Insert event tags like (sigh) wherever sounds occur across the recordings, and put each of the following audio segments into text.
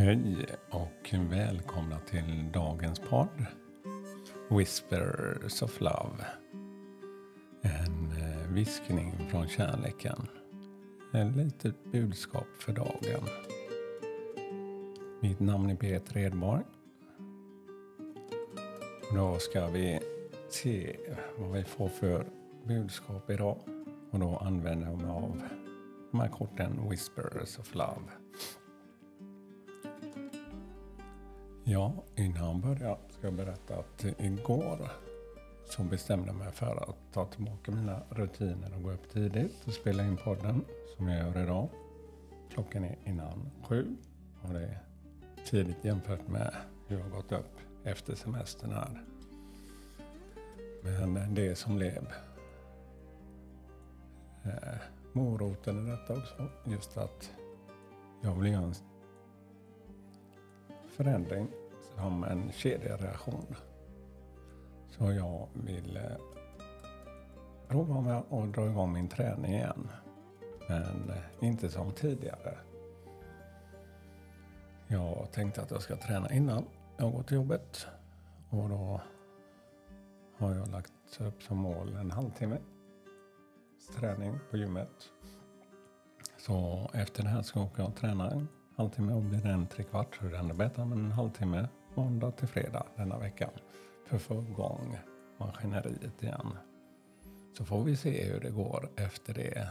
Hej och välkomna till dagens podd Whispers of Love. En eh, viskning från kärleken. Ett litet budskap för dagen. Mitt namn är Peter Edborg. Då ska vi se vad vi får för budskap idag. Och då använder jag mig av de här korten Whispers of Love. Ja, innan jag börjar ska jag berätta att igår så bestämde jag mig för att ta tillbaka mina rutiner och gå upp tidigt och spela in podden som jag gör idag. Klockan är innan sju och det är tidigt jämfört med hur jag har gått upp efter semestern här. Men det som blev Eh, moroten i detta också, just att jag vill göra en förändring som en kedjereaktion. Så jag vill eh, prova med att dra igång min träning igen. Men eh, inte som tidigare. Jag tänkte att jag ska träna innan jag går till jobbet. Och då har jag lagt upp som mål en halvtimme träning på gymmet. Så efter det här ska jag åka och träna halvtimme och blir det en trekvart så är det ännu bättre. Men en halvtimme måndag till fredag denna veckan för att få igång maskineriet igen. Så får vi se hur det går efter det.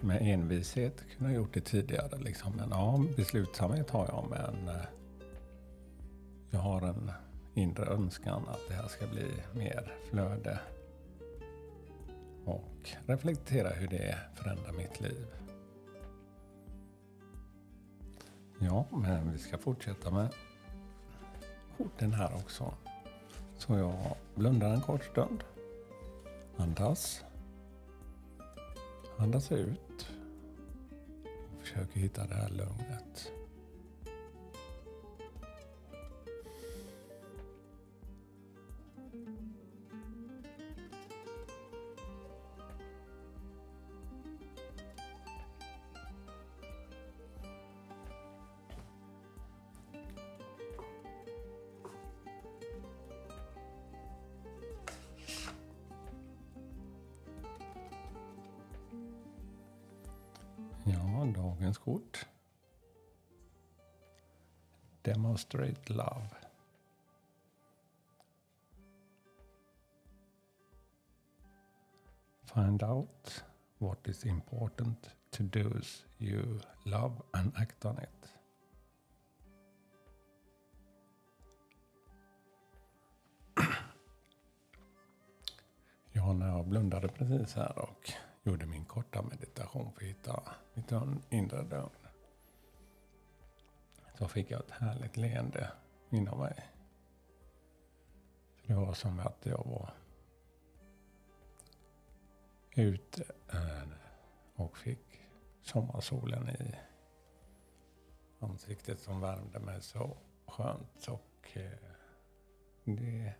Med envishet kunde jag gjort det tidigare. Liksom. Men ja, beslutsamhet har jag men eh, jag har en inre önskan att det här ska bli mer flöde. Och reflektera hur det förändrar mitt liv. Ja, men vi ska fortsätta med korten här också. Så jag blundar en kort stund. Andas. Andas ut. Och försöker hitta det här lugnet. Ja, dagens kort. Demonstrate love. Find out what is important to those you love and act on it. (clears throat) Ja, när jag blundade precis här och gjorde min korta meditation för att hitta mitt inre lugn. Så fick jag ett härligt leende inom mig. För det var som att jag var ute eh, och fick sommarsolen i ansiktet som värmde mig så skönt. Och eh, det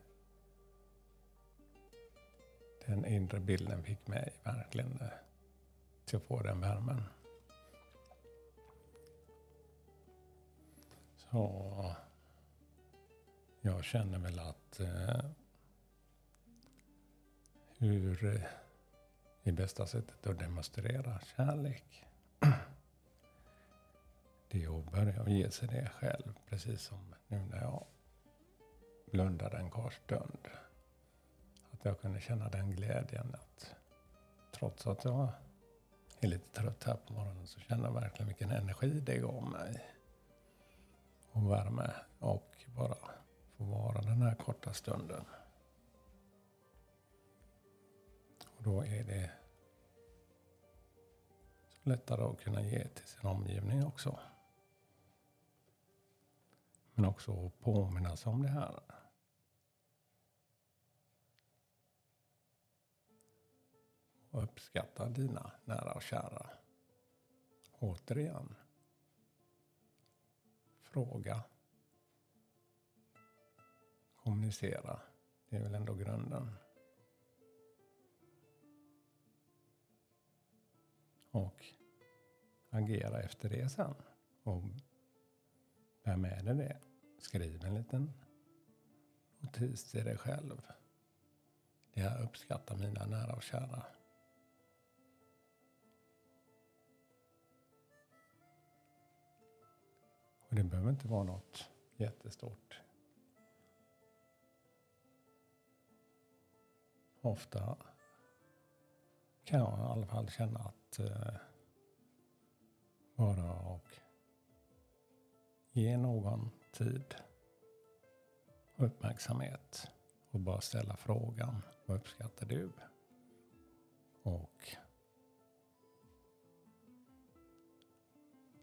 den inre bilden fick mig verkligen eh, till att få den värmen. Så jag känner väl att eh, hur eh, bästa sättet att demonstrera kärlek. (clears throat) Det är att börja ge sig det själv, precis som nu när jag blundar en kort stund. Jag kunde känna den glädjen att trots att jag är lite trött här på morgonen så känner jag verkligen vilken energi det gav mig. Och värme och bara få vara den här korta stunden. Och då är det så lättare att kunna ge till sin omgivning också. Men också påminna sig om det här. Och uppskatta dina nära och kära. Återigen. Fråga. Kommunicera. Det är väl ändå grunden. Och agera efter det sen. Och bär med dig det. Skriv en liten notis till dig själv. Det jag uppskattar mina nära och kära. Och det behöver inte vara något jättestort. Ofta kan jag i alla fall känna att eh, bara och ge någon tid och uppmärksamhet och bara ställa frågan vad uppskattar du? Och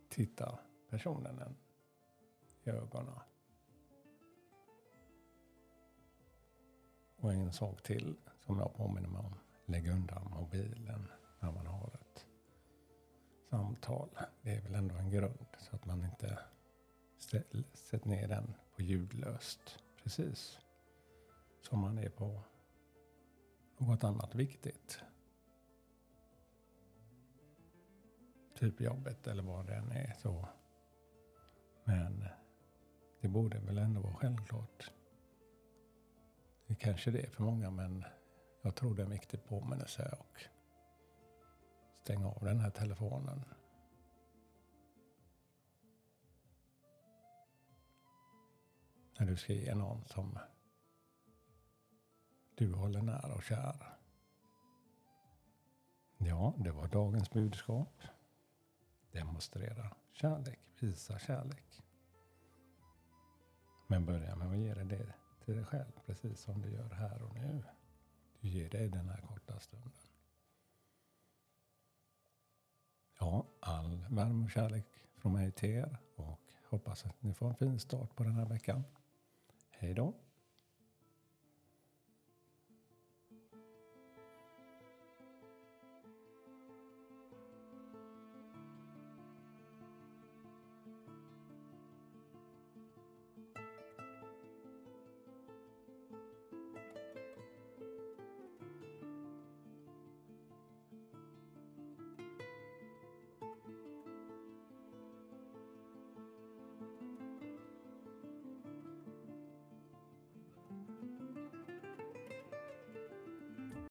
titta personen ögonen. Och en sak till som jag påminner mig om. Lägg undan mobilen när man har ett samtal. Det är väl ändå en grund så att man inte sätter ner den på ljudlöst. Precis som man är på något annat viktigt. Typ jobbet eller vad det än är. Så. Men det borde väl ändå vara självklart. Det kanske det är för många men jag tror det är en viktig påminnelse och stänga av den här telefonen. När du ska ge någon som du håller nära och kär. Ja, det var dagens budskap. Demonstrera kärlek, visa kärlek. Men börja med att ge dig det till dig själv, precis som du gör här och nu. Du ger dig den här korta stunden. Ja, all värme och kärlek från mig till er och hoppas att ni får en fin start på den här veckan. Hej då!